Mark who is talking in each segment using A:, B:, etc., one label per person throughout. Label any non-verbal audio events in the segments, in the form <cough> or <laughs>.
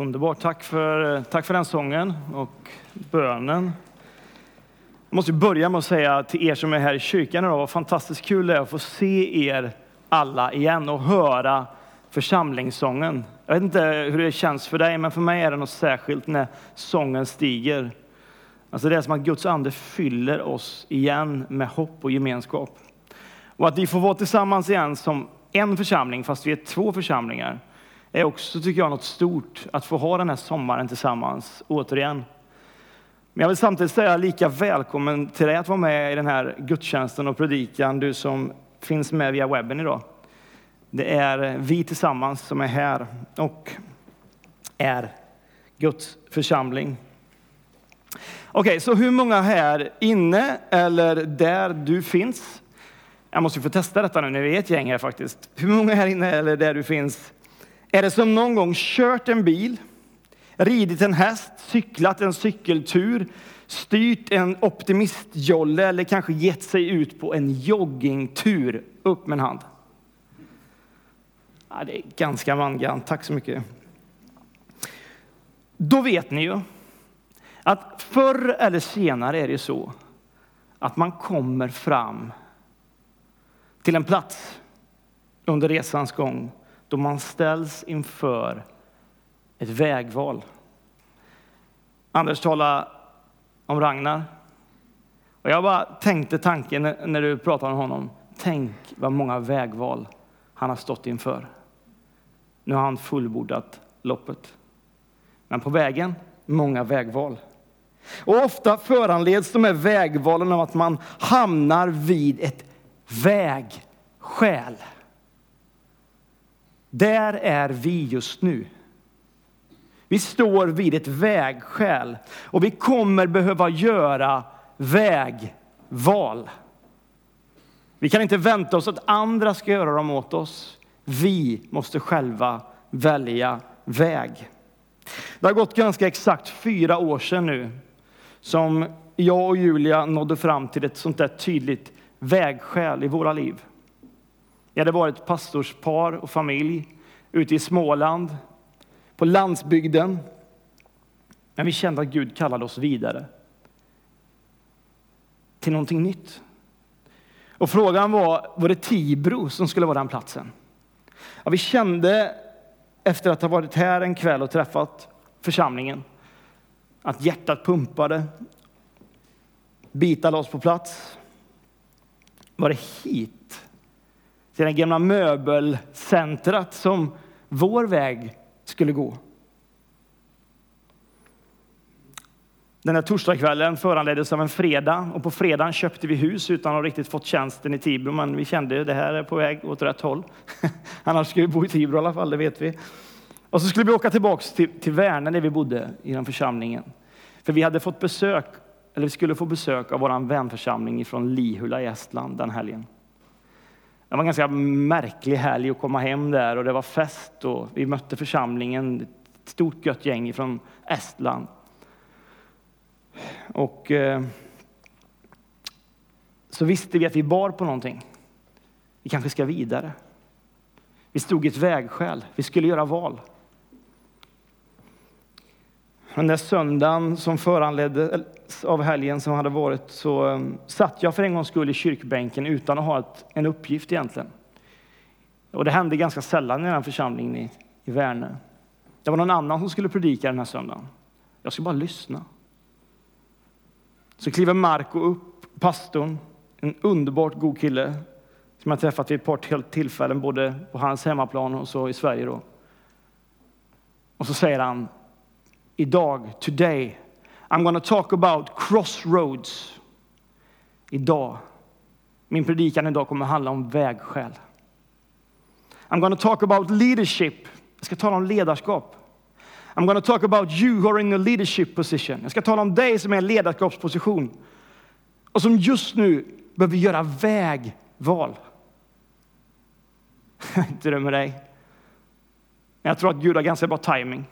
A: Underbart. Tack för, tack för den sången och bönen. Jag måste börja med att säga till er som är här i kyrkan idag, vad fantastiskt kul det är att få se er alla igen och höra församlingssången. Jag vet inte hur det känns för dig, men för mig är det något särskilt när sången stiger. Alltså det är som att Guds ande fyller oss igen med hopp och gemenskap. Och att vi får vara tillsammans igen som en församling, fast vi är två församlingar, är också, tycker jag, något stort att få ha den här sommaren tillsammans återigen. Men jag vill samtidigt säga lika välkommen till dig att vara med i den här gudstjänsten och predikan, du som finns med via webben idag. Det är vi tillsammans som är här och är Guds församling. Okej, okay, så hur många här inne eller där du finns? Jag måste få testa detta nu när vi är ett gäng här faktiskt. Hur många här inne eller där du finns är det som någon gång kört en bil, ridit en häst, cyklat en cykeltur, styrt en optimistjolle eller kanske gett sig ut på en joggingtur? Upp med en hand. Ja, det är ganska mangrant. Tack så mycket. Då vet ni ju att förr eller senare är det så att man kommer fram till en plats under resans gång då man ställs inför ett vägval. Anders talade om Ragnar. Och jag bara tänkte tanken när du pratade om honom. Tänk vad många vägval han har stått inför. Nu har han fullbordat loppet. Men på vägen, många vägval. Och ofta föranleds de här vägvalen av att man hamnar vid ett vägskäl. Där är vi just nu. Vi står vid ett vägskäl och vi kommer behöva göra vägval. Vi kan inte vänta oss att andra ska göra dem åt oss. Vi måste själva välja väg. Det har gått ganska exakt fyra år sedan nu som jag och Julia nådde fram till ett sånt där tydligt vägskäl i våra liv. Vi hade varit pastorspar och familj ute i Småland, på landsbygden. Men vi kände att Gud kallade oss vidare till någonting nytt. Och frågan var, var det Tibro som skulle vara den platsen? Ja, vi kände efter att ha varit här en kväll och träffat församlingen att hjärtat pumpade. Bitar lades på plats. Var det hit till det gamla möbelcentrat som vår väg skulle gå. Den här torsdagskvällen föranleddes av en fredag och på fredagen köpte vi hus utan att riktigt fått tjänsten i Tibro. Men vi kände att det här är på väg åt rätt håll. <laughs> Annars skulle vi bo i Tibro i alla fall, det vet vi. Och så skulle vi åka tillbaks till, till Värnen där vi bodde i den församlingen. För vi hade fått besök, eller vi skulle få besök av vår vänförsamling från Lihula i Estland den helgen. Det var en ganska märklig helg att komma hem där och det var fest och vi mötte församlingen, ett stort gött gäng från Estland. Och eh, så visste vi att vi bar på någonting. Vi kanske ska vidare. Vi stod i ett vägskäl. Vi skulle göra val. Den där söndagen som föranleddes av helgen som hade varit så ehm, satt jag för en gångs skull i kyrkbänken utan att ha ett, en uppgift egentligen. Och det hände ganska sällan i den församlingen i, i Värnö. Det var någon annan som skulle predika den här söndagen. Jag skulle bara lyssna. Så kliver Marco upp, pastorn, en underbart god kille som jag träffat vid ett par tillfällen, både på hans hemmaplan och så i Sverige. Då. Och så säger han, idag, today, I'm gonna talk about crossroads. Idag, min predikan idag kommer att handla om vägskäl. I'm gonna talk about leadership. Jag ska tala om ledarskap. I'm gonna talk about you who are in a leadership position. Jag ska tala om dig som är i en ledarskapsposition och som just nu behöver göra vägval. inte <laughs> drömmer med dig. Men jag tror att Gud har ganska bra timing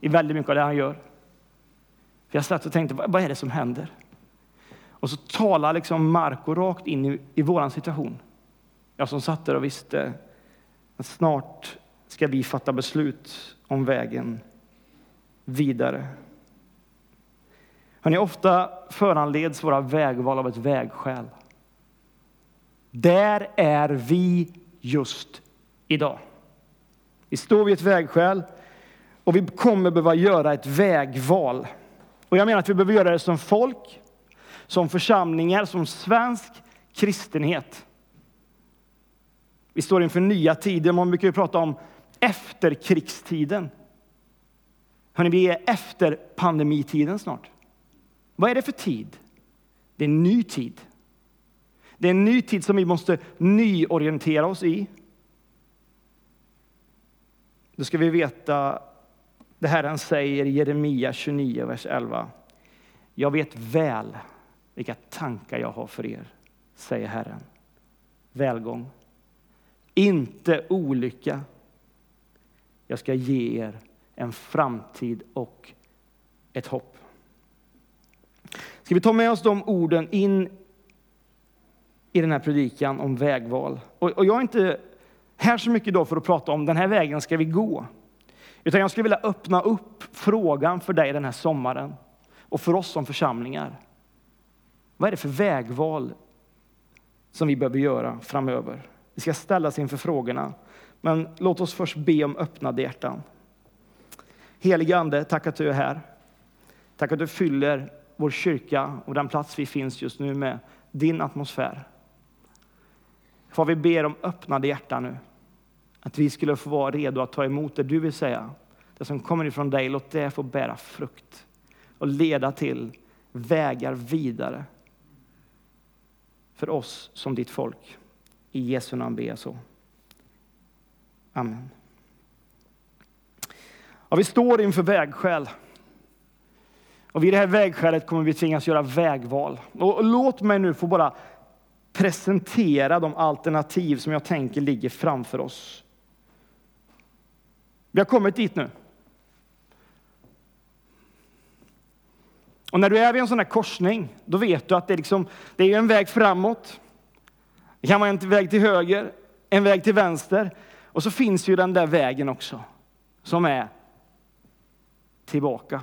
A: i väldigt mycket av det han gör. För jag satt och tänkte, vad är det som händer? Och så talar liksom Marco rakt in i, i vår situation. Jag som satt där och visste att snart ska vi fatta beslut om vägen vidare. Hörrni, ofta föranleds våra vägval av ett vägskäl. Där är vi just idag. Vi står vid ett vägskäl och vi kommer behöva göra ett vägval. Och jag menar att vi behöver göra det som folk, som församlingar, som svensk kristenhet. Vi står inför nya tider. Man brukar ju prata om efterkrigstiden. Hörrni, vi är efter pandemitiden snart. Vad är det för tid? Det är en ny tid. Det är en ny tid som vi måste nyorientera oss i. Då ska vi veta det Herren säger i Jeremia 29, vers 11. Jag vet väl vilka tankar jag har för er, säger Herren. Välgång, inte olycka. Jag ska ge er en framtid och ett hopp. Ska vi ta med oss de orden in i den här predikan om vägval? Och, jag är inte här så mycket då för att prata om den här vägen ska vi gå. Utan jag skulle vilja öppna upp frågan för dig den här sommaren och för oss som församlingar. Vad är det för vägval som vi behöver göra framöver? Vi ska ställas inför frågorna, men låt oss först be om öppnade hjärtan. Helige Ande, tack att du är här. Tack att du fyller vår kyrka och den plats vi finns just nu med din atmosfär. Far, vi ber om öppnade hjärtan nu. Att vi skulle få vara redo att ta emot det du vill säga. Det som kommer ifrån dig, låt det få bära frukt och leda till vägar vidare för oss som ditt folk. I Jesu namn ber jag så. Amen. Ja, vi står inför vägskäl. Och vid det här vägskälet kommer vi tvingas göra vägval. Och låt mig nu få bara presentera de alternativ som jag tänker ligger framför oss. Vi har kommit dit nu. Och när du är vid en sån här korsning, då vet du att det är, liksom, det är en väg framåt. Det kan vara en väg till höger, en väg till vänster. Och så finns ju den där vägen också, som är tillbaka.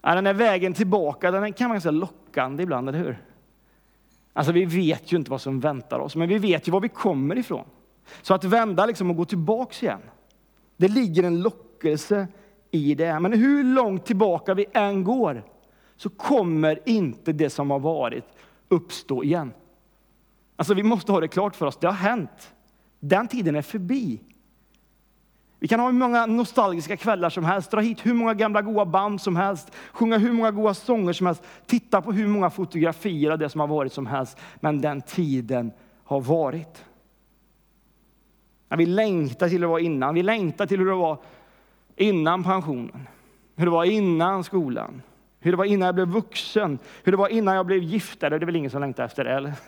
A: Ja, den där vägen tillbaka den kan vara ganska lockande ibland, eller hur? Alltså, vi vet ju inte vad som väntar oss, men vi vet ju var vi kommer ifrån. Så att vända liksom och gå tillbaks igen, det ligger en lockelse i det. Men hur långt tillbaka vi än går så kommer inte det som har varit uppstå igen. Alltså vi måste ha det klart för oss, det har hänt. Den tiden är förbi. Vi kan ha hur många nostalgiska kvällar som helst, dra hit hur många gamla goa band som helst, sjunga hur många goa sånger som helst, titta på hur många fotografier av det som har varit som helst. Men den tiden har varit. Vi längtar till hur det var innan. Vi längtar till hur det var innan pensionen, hur det var innan skolan, hur det var innan jag blev vuxen, hur det var innan jag blev gift. Det är väl ingen som längtar efter det, eller? <laughs>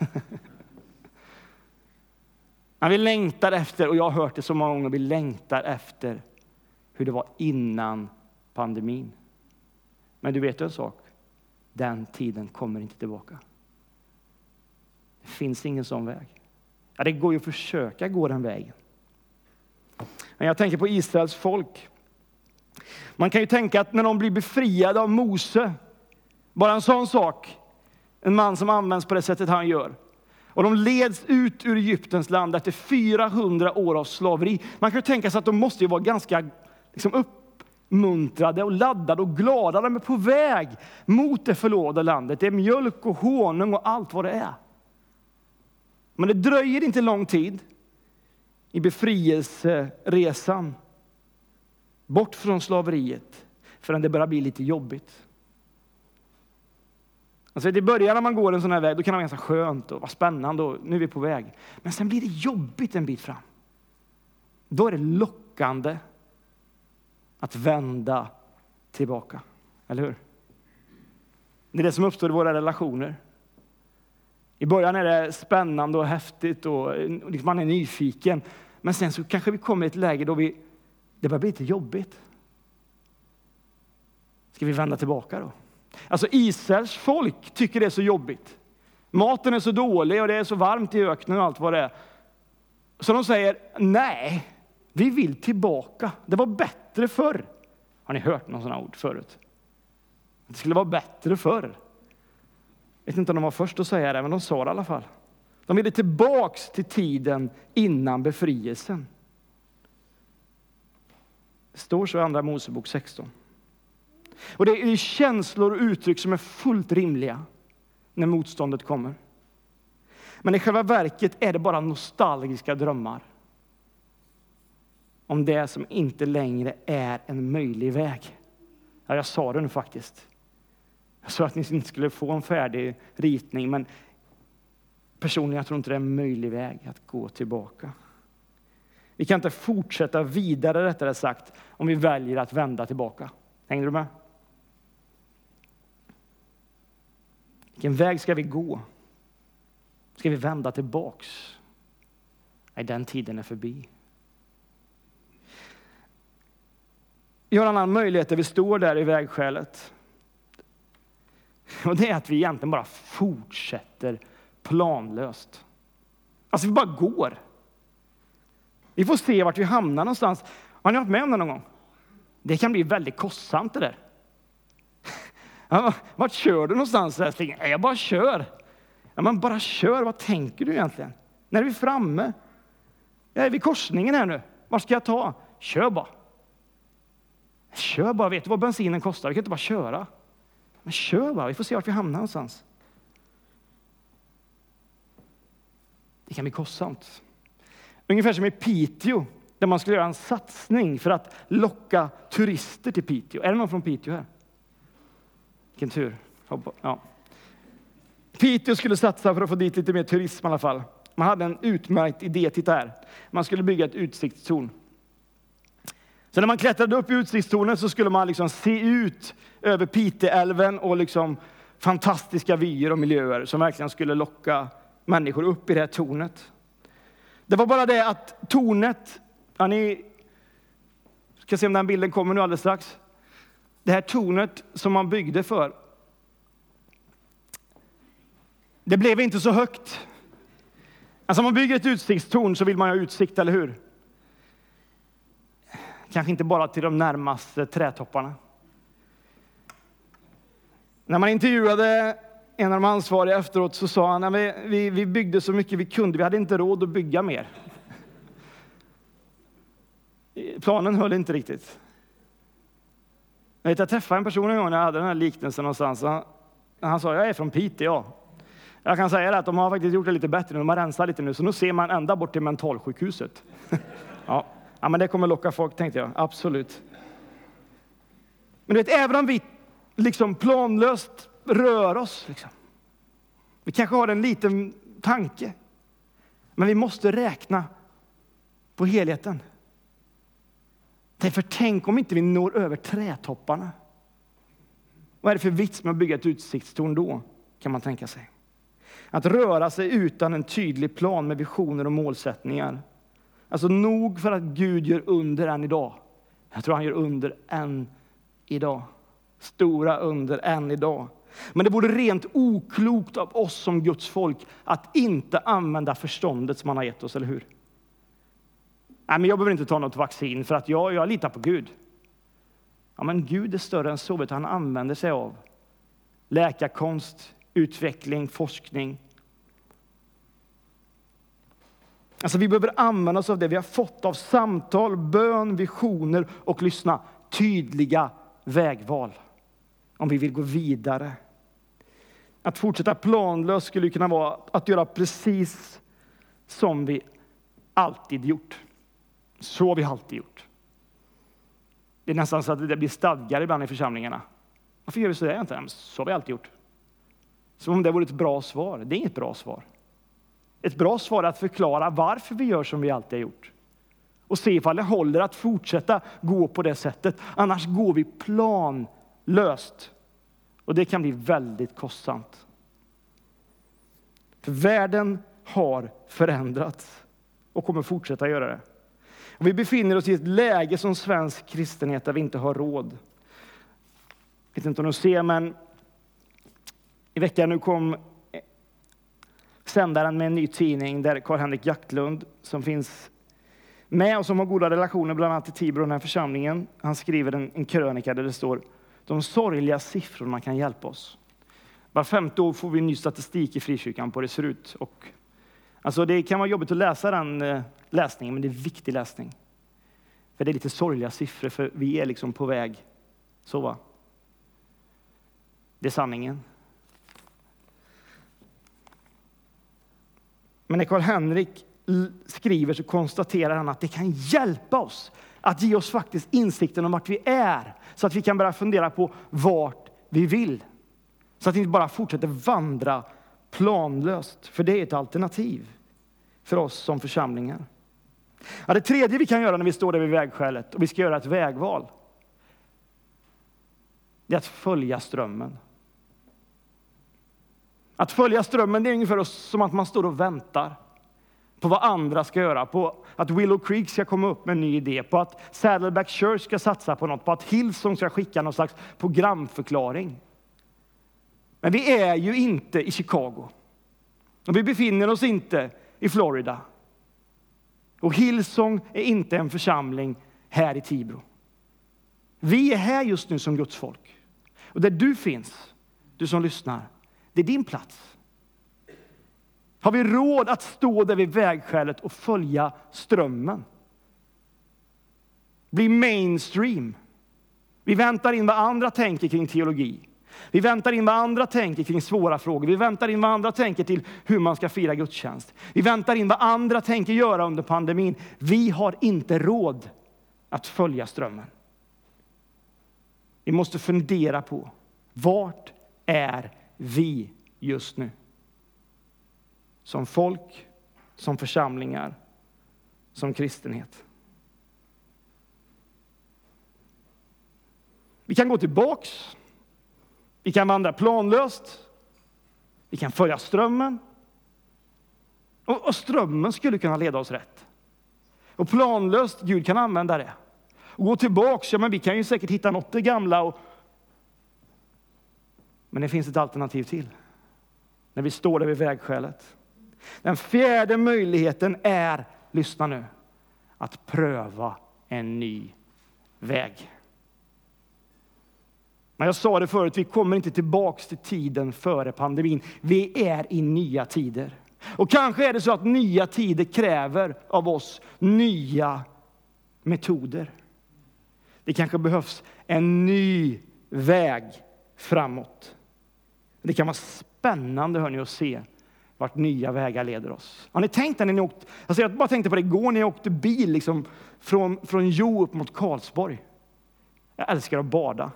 A: Men vi längtar efter, och jag har hört det så många gånger, vi längtar efter hur det var innan pandemin. Men du vet en sak? Den tiden kommer inte tillbaka. Det finns ingen sån väg. Ja, det går ju att försöka gå den vägen. Men jag tänker på Israels folk. Man kan ju tänka att när de blir befriade av Mose, bara en sån sak, en man som används på det sättet han gör, och de leds ut ur Egyptens land efter 400 år av slaveri. Man kan ju tänka sig att de måste ju vara ganska liksom, uppmuntrade och laddade och glada. De är på väg mot det förlovade landet. Det är mjölk och honung och allt vad det är. Men det dröjer inte lång tid i befrielseresan bort från slaveriet förrän det börjar bli lite jobbigt. Alltså, I början när man går en sån här väg då kan det vara ganska skönt och vara spännande och nu är vi på väg. Men sen blir det jobbigt en bit fram. Då är det lockande att vända tillbaka. Eller hur? Det är det som uppstår i våra relationer. I början är det spännande och häftigt och liksom, man är nyfiken. Men sen så kanske vi kommer i ett läge då vi, det börjar bli lite jobbigt. Ska vi vända tillbaka då? Alltså Israels folk tycker det är så jobbigt. Maten är så dålig och det är så varmt i öknen och allt vad det är. Så de säger, nej, vi vill tillbaka. Det var bättre förr. Har ni hört någon sådana ord förut? Det skulle vara bättre förr. Jag vet inte om de var först att säga det, men de sa det i alla fall. De ville tillbaks till tiden innan befrielsen. Det står så i Andra Mosebok 16. Och det är känslor och uttryck som är fullt rimliga när motståndet kommer. Men i själva verket är det bara nostalgiska drömmar om det som inte längre är en möjlig väg. Ja, jag sa det nu faktiskt. Jag sa att ni inte skulle få en färdig ritning, men personligen jag tror inte det är en möjlig väg att gå tillbaka. Vi kan inte fortsätta vidare, rättare sagt, om vi väljer att vända tillbaka. Hänger du med? Vilken väg ska vi gå? Ska vi vända tillbaks? Nej, den tiden är förbi. Vi har en annan möjlighet där vi står där i vägskälet. Och det är att vi egentligen bara fortsätter planlöst. Alltså vi bara går. Vi får se vart vi hamnar någonstans. Har ni varit med om det någon gång? Det kan bli väldigt kostsamt det där. <laughs> vart kör du någonstans? Jag bara kör. Ja, men bara kör. Vad tänker du egentligen? När är vi framme? Jag är vid korsningen här nu. Var ska jag ta? Kör bara. Kör bara. Vet du vad bensinen kostar? Vi kan inte bara köra. Men kör bara. Vi får se vart vi hamnar någonstans. Det kan bli kostsamt. Ungefär som i Piteå, där man skulle göra en satsning för att locka turister till Piteå. Är det någon från Piteå här? Vilken tur. Ja. Piteå skulle satsa för att få dit lite mer turism i alla fall. Man hade en utmärkt idé, titta här. Man skulle bygga ett utsiktstorn. Så när man klättrade upp i utsiktstornet så skulle man liksom se ut över Piteälven och liksom fantastiska vyer och miljöer som verkligen skulle locka människor upp i det här tornet. Det var bara det att tornet, ja, ni ska se om den bilden kommer nu alldeles strax. Det här tornet som man byggde för, det blev inte så högt. Alltså om man bygger ett utsiktstorn så vill man ha utsikt, eller hur? Kanske inte bara till de närmaste trädtopparna. När man intervjuade en av de ansvariga efteråt så sa han, vi, vi, vi byggde så mycket vi kunde, vi hade inte råd att bygga mer. Planen höll inte riktigt. Jag, vet, jag träffade en person en gång när jag hade den här liknelsen någonstans. Han, han sa, jag är från Piteå. Jag kan säga att de har faktiskt gjort det lite bättre, nu. de har rensat lite nu, så nu ser man ända bort till mentalsjukhuset. <laughs> ja. ja, men det kommer locka folk, tänkte jag. Absolut. Men du vet, även om vi liksom planlöst rör oss, liksom. vi kanske har en liten tanke, men vi måste räkna på helheten. För tänk om inte vi når över trädtopparna. Vad är det för vits med att bygga ett utsiktstorn då, kan man tänka sig. Att röra sig utan en tydlig plan med visioner och målsättningar. Alltså nog för att Gud gör under än idag. Jag tror han gör under än idag. Stora under än idag. Men det vore rent oklokt av oss som Guds folk att inte använda förståndet som han har gett oss, eller hur? Nej, men jag behöver inte ta något vaccin för att jag, jag litar på Gud. Ja, men Gud är större än så, vet han använder sig av läkarkonst, utveckling, forskning. Alltså, vi behöver använda oss av det vi har fått av samtal, bön, visioner och lyssna, tydliga vägval om vi vill gå vidare. Att fortsätta planlöst skulle kunna vara att göra precis som vi alltid gjort. Så har vi alltid gjort. Det är nästan så att det blir stadgar ibland i församlingarna. Varför gör vi så där inte? Så har vi alltid gjort. Som om det vore ett bra svar. Det är inget bra svar. Ett bra svar är att förklara varför vi gör som vi alltid har gjort. Och se ifall det håller att fortsätta gå på det sättet. Annars går vi planlöst. Och det kan bli väldigt kostsamt. För världen har förändrats och kommer fortsätta göra det. Och vi befinner oss i ett läge som svensk kristenhet där vi inte har råd. Jag vet inte om du ser, men i veckan nu kom sändaren med en ny tidning där Karl-Henrik Jaktlund, som finns med och som har goda relationer bland annat till Tibro, den här församlingen. Han skriver en, en krönika där det står de sorgliga siffrorna kan hjälpa oss. Var femte år får vi ny statistik i frikyrkan på hur det ser ut. Och, alltså det kan vara jobbigt att läsa den eh, läsningen, men det är viktig läsning. För det är lite sorgliga siffror, för vi är liksom på väg. Så va? Det är sanningen. Men när Karl-Henrik skriver så konstaterar han att det kan hjälpa oss att ge oss faktiskt insikten om vart vi är, så att vi kan börja fundera på vart vi vill. Så att vi inte bara fortsätter vandra planlöst, för det är ett alternativ för oss som församlingar. Ja, det tredje vi kan göra när vi står där vid vägskälet och vi ska göra ett vägval, det är att följa strömmen. Att följa strömmen det är ungefär som att man står och väntar på vad andra ska göra, på att Willow Creek ska komma upp med en ny idé, på att Saddleback Church ska satsa på något, på att Hillsong ska skicka någon slags programförklaring. Men vi är ju inte i Chicago. Och vi befinner oss inte i Florida. Och Hillsong är inte en församling här i Tibro. Vi är här just nu som Guds folk. Och där du finns, du som lyssnar, det är din plats. Har vi råd att stå där vid vägskälet och följa strömmen? Bli mainstream. Vi väntar in vad andra tänker kring teologi. Vi väntar in vad andra tänker kring svåra frågor. Vi väntar in vad andra tänker till hur man ska fira gudstjänst. Vi väntar in vad andra tänker göra under pandemin. Vi har inte råd att följa strömmen. Vi måste fundera på vart är vi just nu? Som folk, som församlingar, som kristenhet. Vi kan gå tillbaks vi kan vandra planlöst. Vi kan följa strömmen. Och, och strömmen skulle kunna leda oss rätt. Och planlöst, Gud kan använda det. Och gå tillbaks, ja men vi kan ju säkert hitta något det gamla. Och... Men det finns ett alternativ till. När vi står där vid vägskälet. Den fjärde möjligheten är, lyssna nu, att pröva en ny väg. Men jag sa det förut, vi kommer inte tillbaks till tiden före pandemin. Vi är i nya tider. Och kanske är det så att nya tider kräver av oss nya metoder. Det kanske behövs en ny väg framåt. Det kan vara spännande hörni, att se vart nya vägar leder oss. Har ni tänkt när ni åkt, alltså jag bara tänkte på det igår när jag åkte bil liksom från, från Jo upp mot Karlsborg. Jag älskar att bada.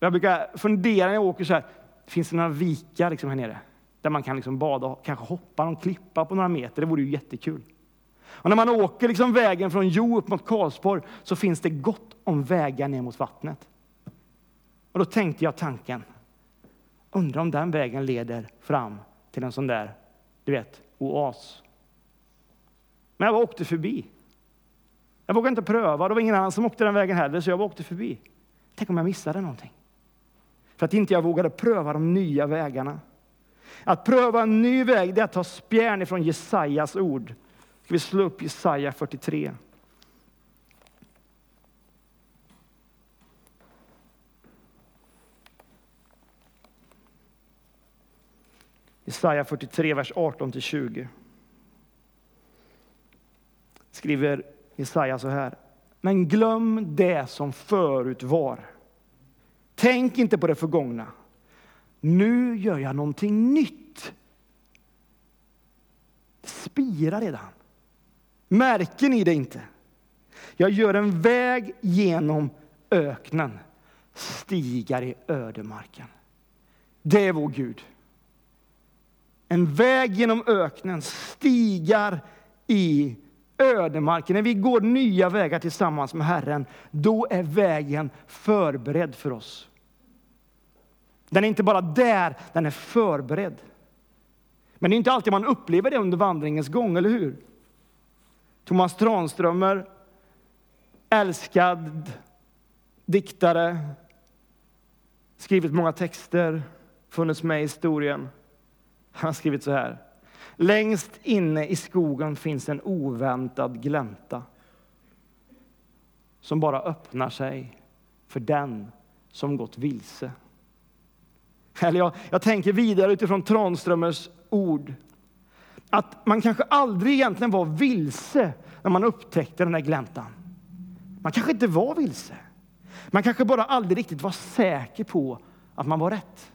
A: Jag brukar fundera när jag åker så här, finns det några vikar liksom här nere? Där man kan liksom bada och kanske hoppa någon klippa på några meter. Det vore ju jättekul. Och när man åker liksom vägen från Jo upp mot Karlsborg så finns det gott om vägar ner mot vattnet. Och då tänkte jag tanken, undrar om den vägen leder fram till en sån där, du vet, oas. Men jag bara åkte förbi. Jag vågade inte pröva, det var ingen annan som åkte den vägen heller, så jag bara åkte förbi. Tänk om jag missade någonting för att inte jag vågade pröva de nya vägarna. Att pröva en ny väg det är att ta spjärn ifrån Jesajas ord. Ska vi slå upp Jesaja 43. Jesaja 43, vers 18-20. Skriver Jesaja så här. Men glöm det som förut var Tänk inte på det förgångna. Nu gör jag någonting nytt. Det spirar redan. Märker ni det inte? Jag gör en väg genom öknen, stigar i ödemarken. Det är vår Gud. En väg genom öknen, stigar i ödemarken. När vi går nya vägar tillsammans med Herren, då är vägen förberedd för oss. Den är inte bara där, den är förberedd. Men det är inte alltid man upplever det under vandringens gång, eller hur? Thomas Tranströmer, älskad diktare, skrivit många texter, funnits med i historien. Han har skrivit så här. Längst inne i skogen finns en oväntad glänta som bara öppnar sig för den som gått vilse. Eller jag, jag tänker vidare utifrån Tranströmers ord. Att man kanske aldrig egentligen var vilse när man upptäckte den där gläntan. Man kanske inte var vilse. Man kanske bara aldrig riktigt var säker på att man var rätt.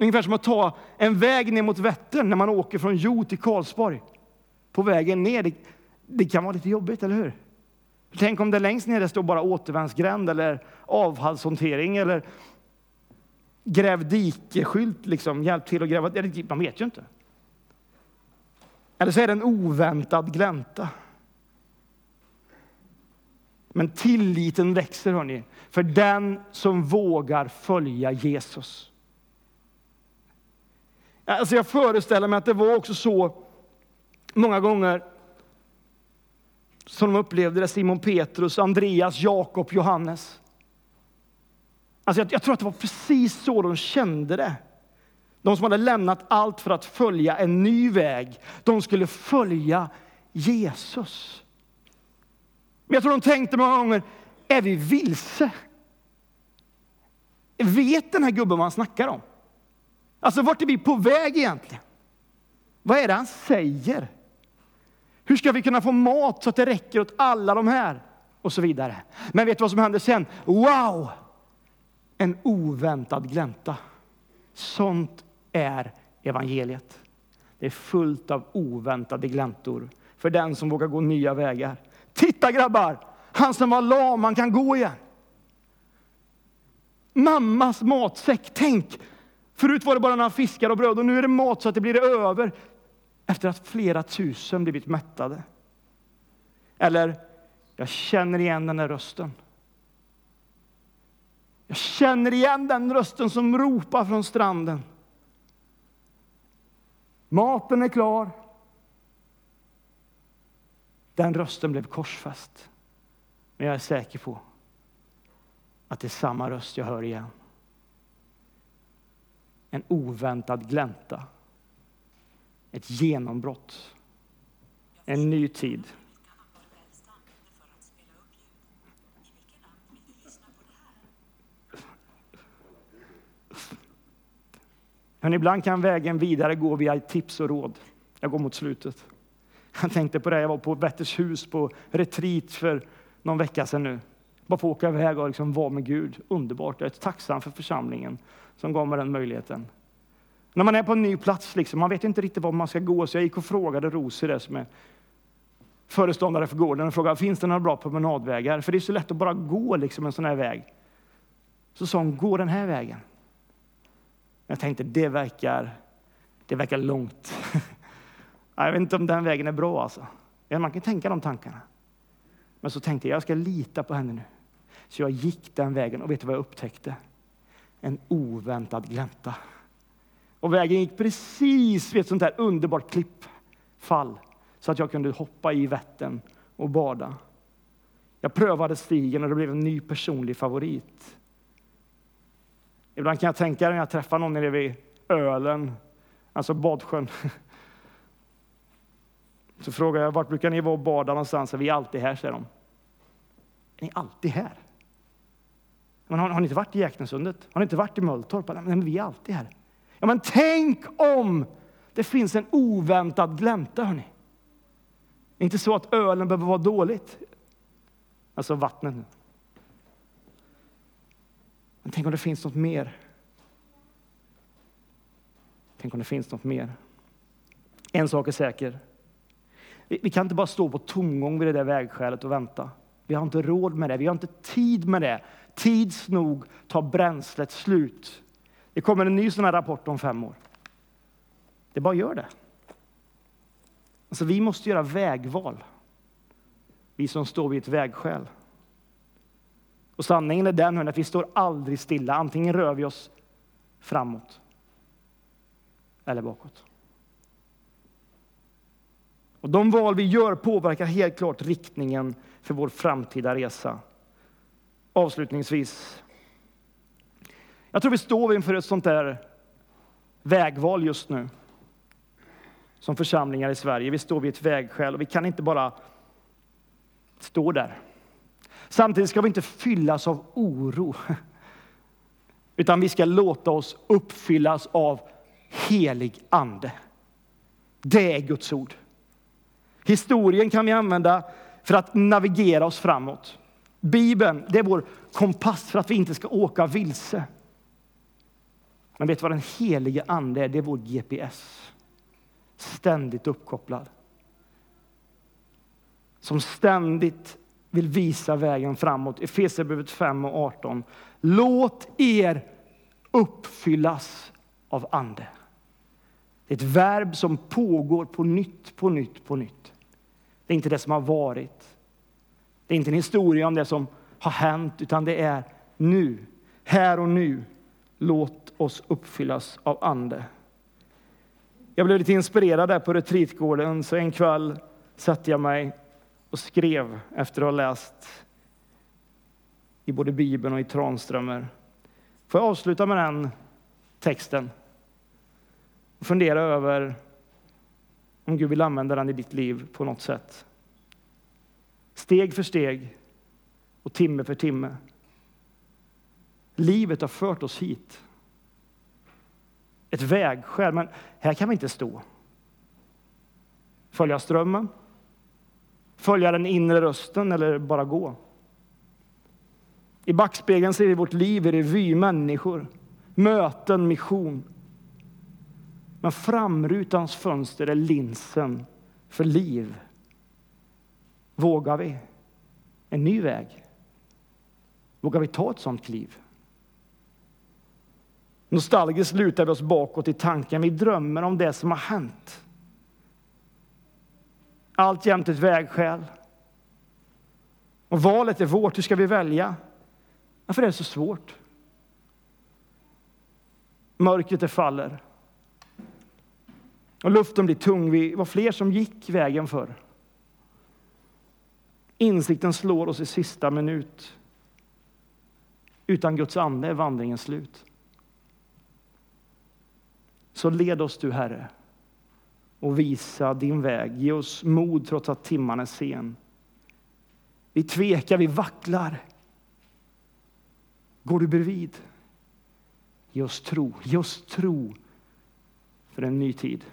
A: Ungefär som att ta en väg ner mot Vättern när man åker från Jo till Karlsborg. På vägen ner, det, det kan vara lite jobbigt, eller hur? Tänk om det längst ner står bara återvändsgränd eller avfallshantering eller gräv dikeskylt, liksom, hjälp till att gräva. Typ, man vet ju inte. Eller så är det en oväntad glänta. Men tilliten växer, hörni, för den som vågar följa Jesus. Alltså jag föreställer mig att det var också så många gånger som de upplevde det, Simon Petrus, Andreas, Jakob, Johannes. Alltså jag, jag, tror att det var precis så de kände det. De som hade lämnat allt för att följa en ny väg, de skulle följa Jesus. Men jag tror de tänkte många gånger, är vi vilse? Vet den här gubben vad han snackar om? Alltså vart är vi på väg egentligen? Vad är det han säger? Hur ska vi kunna få mat så att det räcker åt alla de här? Och så vidare. Men vet du vad som händer sen? Wow! En oväntad glänta. Sånt är evangeliet. Det är fullt av oväntade gläntor för den som vågar gå nya vägar. Titta grabbar! Han som var lam, han kan gå igen. Mammas matsäck, tänk! Förut var det bara några fiskar och bröd och nu är det mat så att det blir över efter att flera tusen blivit mättade. Eller, jag känner igen den där rösten. Jag känner igen den rösten som ropar från stranden. Maten är klar. Den rösten blev korsfäst. Men jag är säker på att det är samma röst jag hör igen. En oväntad glänta. Ett genombrott. En ny tid. Men ibland kan vägen vidare gå via tips och råd. Jag går mot slutet. Jag tänkte på det, jag var på Vättershus på retreat för någon vecka sedan nu. Bara få åka iväg och liksom vara med Gud. Underbart. Jag är tacksam för församlingen som gav mig den möjligheten. När man är på en ny plats, liksom, man vet inte riktigt var man ska gå, så jag gick och frågade Rosie, som är föreståndare för gården, och frågade finns det några bra promenadvägar? För det är så lätt att bara gå liksom, en sån här väg. Så sa hon, gå den här vägen. Jag tänkte, det verkar, det verkar långt. <laughs> Jag vet inte om den vägen är bra alltså. Man kan tänka de tankarna. Men så tänkte jag, jag ska lita på henne nu. Så jag gick den vägen och vet du vad jag upptäckte? En oväntad glänta. Och vägen gick precis vid ett sånt här underbart klippfall så att jag kunde hoppa i Vättern och bada. Jag prövade stigen och det blev en ny personlig favorit. Ibland kan jag tänka när jag träffar någon nere vid Ölen, alltså badsjön. Så frågar jag, vart brukar ni vara och bada någonstans? Vi är alltid här, säger de. Är ni alltid här? Men har, har ni inte varit i Jäknesundet? Har ni inte varit i Mölltorp? Nej, men vi är alltid här. Ja, men tänk om det finns en oväntad glänta, hörni. Det är inte så att ölen behöver vara dåligt. Alltså vattnet. Men tänk om det finns något mer. Tänk om det finns något mer. En sak är säker. Vi kan inte bara stå på tomgång vid det där vägskälet och vänta. Vi har inte råd med det. Vi har inte tid med det. Tids nog tar bränslet slut. Det kommer en ny sån här rapport om fem år. Det bara gör det. Alltså, vi måste göra vägval. Vi som står vid ett vägskäl. Och sanningen är den att vi står aldrig stilla. Antingen rör vi oss framåt eller bakåt. Och de val vi gör påverkar helt klart riktningen för vår framtida resa. Avslutningsvis. Jag tror vi står inför ett sånt där vägval just nu. som församlingar i Sverige. Vi står vid ett vägskäl och vi kan inte bara stå där. Samtidigt ska vi inte fyllas av oro, <laughs> utan vi ska låta oss uppfyllas av helig ande. Det är Guds ord. Historien kan vi använda för att navigera oss framåt. Bibeln det är vår kompass för att vi inte ska åka vilse. Men vet du vad den helige Ande är? Det är vår GPS. Ständigt uppkopplad. Som ständigt vill visa vägen framåt. Efesierbrevet 5 och 18. Låt er uppfyllas av Ande. Det är ett verb som pågår på nytt, på nytt, på nytt. Det är inte det som har varit. Det är inte en historia om det som har hänt, utan det är nu, här och nu. Låt oss uppfyllas av Ande. Jag blev lite inspirerad där på retreatgården, så en kväll satte jag mig och skrev efter att ha läst i både Bibeln och i Tranströmer. Får jag avsluta med den texten? Och fundera över om Gud vill använda den i ditt liv på något sätt. Steg för steg och timme för timme. Livet har fört oss hit. Ett vägskäl, men här kan vi inte stå. Följa strömmen, följa den inre rösten eller bara gå. I backspegeln ser vi vårt liv i revy, människor, möten, mission. Men framrutans fönster är linsen för liv. Vågar vi en ny väg? Vågar vi ta ett sådant kliv? Nostalgiskt lutar vi oss bakåt i tanken. Vi drömmer om det som har hänt. Alltjämt ett vägskäl. Och valet är vårt. Hur ska vi välja? Varför är det så svårt? Mörkret det faller. Och luften blir tung. Vi var fler som gick vägen förr. Insikten slår oss i sista minut. Utan Guds ande är vandringen slut. Så led oss du, Herre, och visa din väg. Ge oss mod trots att timman är sen. Vi tvekar, vi vacklar. Går du bredvid? Ge oss tro, ge oss tro för en ny tid.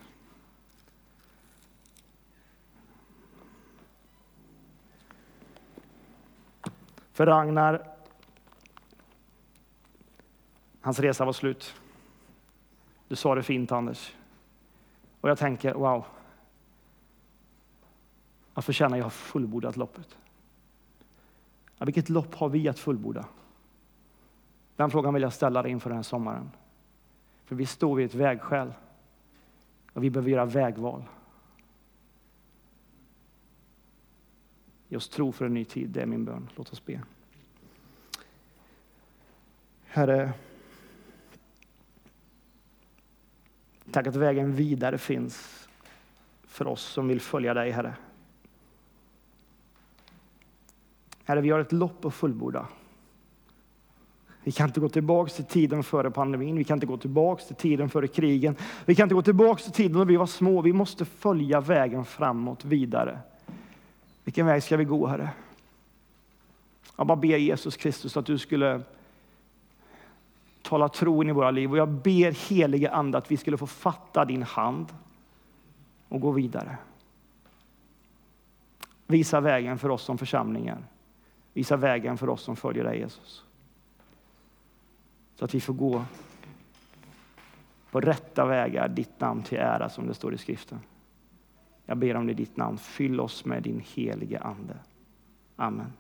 A: För Ragnar, hans resa var slut. Du sa det fint, Anders. Och jag tänker, wow. Varför känner jag fullbordat loppet? Ja, vilket lopp har vi att fullborda? Den frågan vill jag ställa dig inför den här sommaren. För vi står vid ett vägskäl och vi behöver göra vägval. Ge oss tro för en ny tid, det är min bön. Låt oss be. Herre, tack att vägen vidare finns för oss som vill följa dig, Herre. Herre, vi har ett lopp att fullborda. Vi kan inte gå tillbaka till tiden före pandemin, vi kan inte gå tillbaka till tiden före krigen. Vi kan inte gå tillbaka till tiden när vi var små. Vi måste följa vägen framåt, vidare. Vilken väg ska vi gå, Herre? Jag bara ber Jesus Kristus att du skulle tala tro in i våra liv. Och jag ber helige Ande att vi skulle få fatta din hand och gå vidare. Visa vägen för oss som församlingar. Visa vägen för oss som följer dig Jesus. Så att vi får gå på rätta vägar, ditt namn till ära som det står i skriften. Jag ber om det i ditt namn. Fyll oss med din helige Ande. Amen.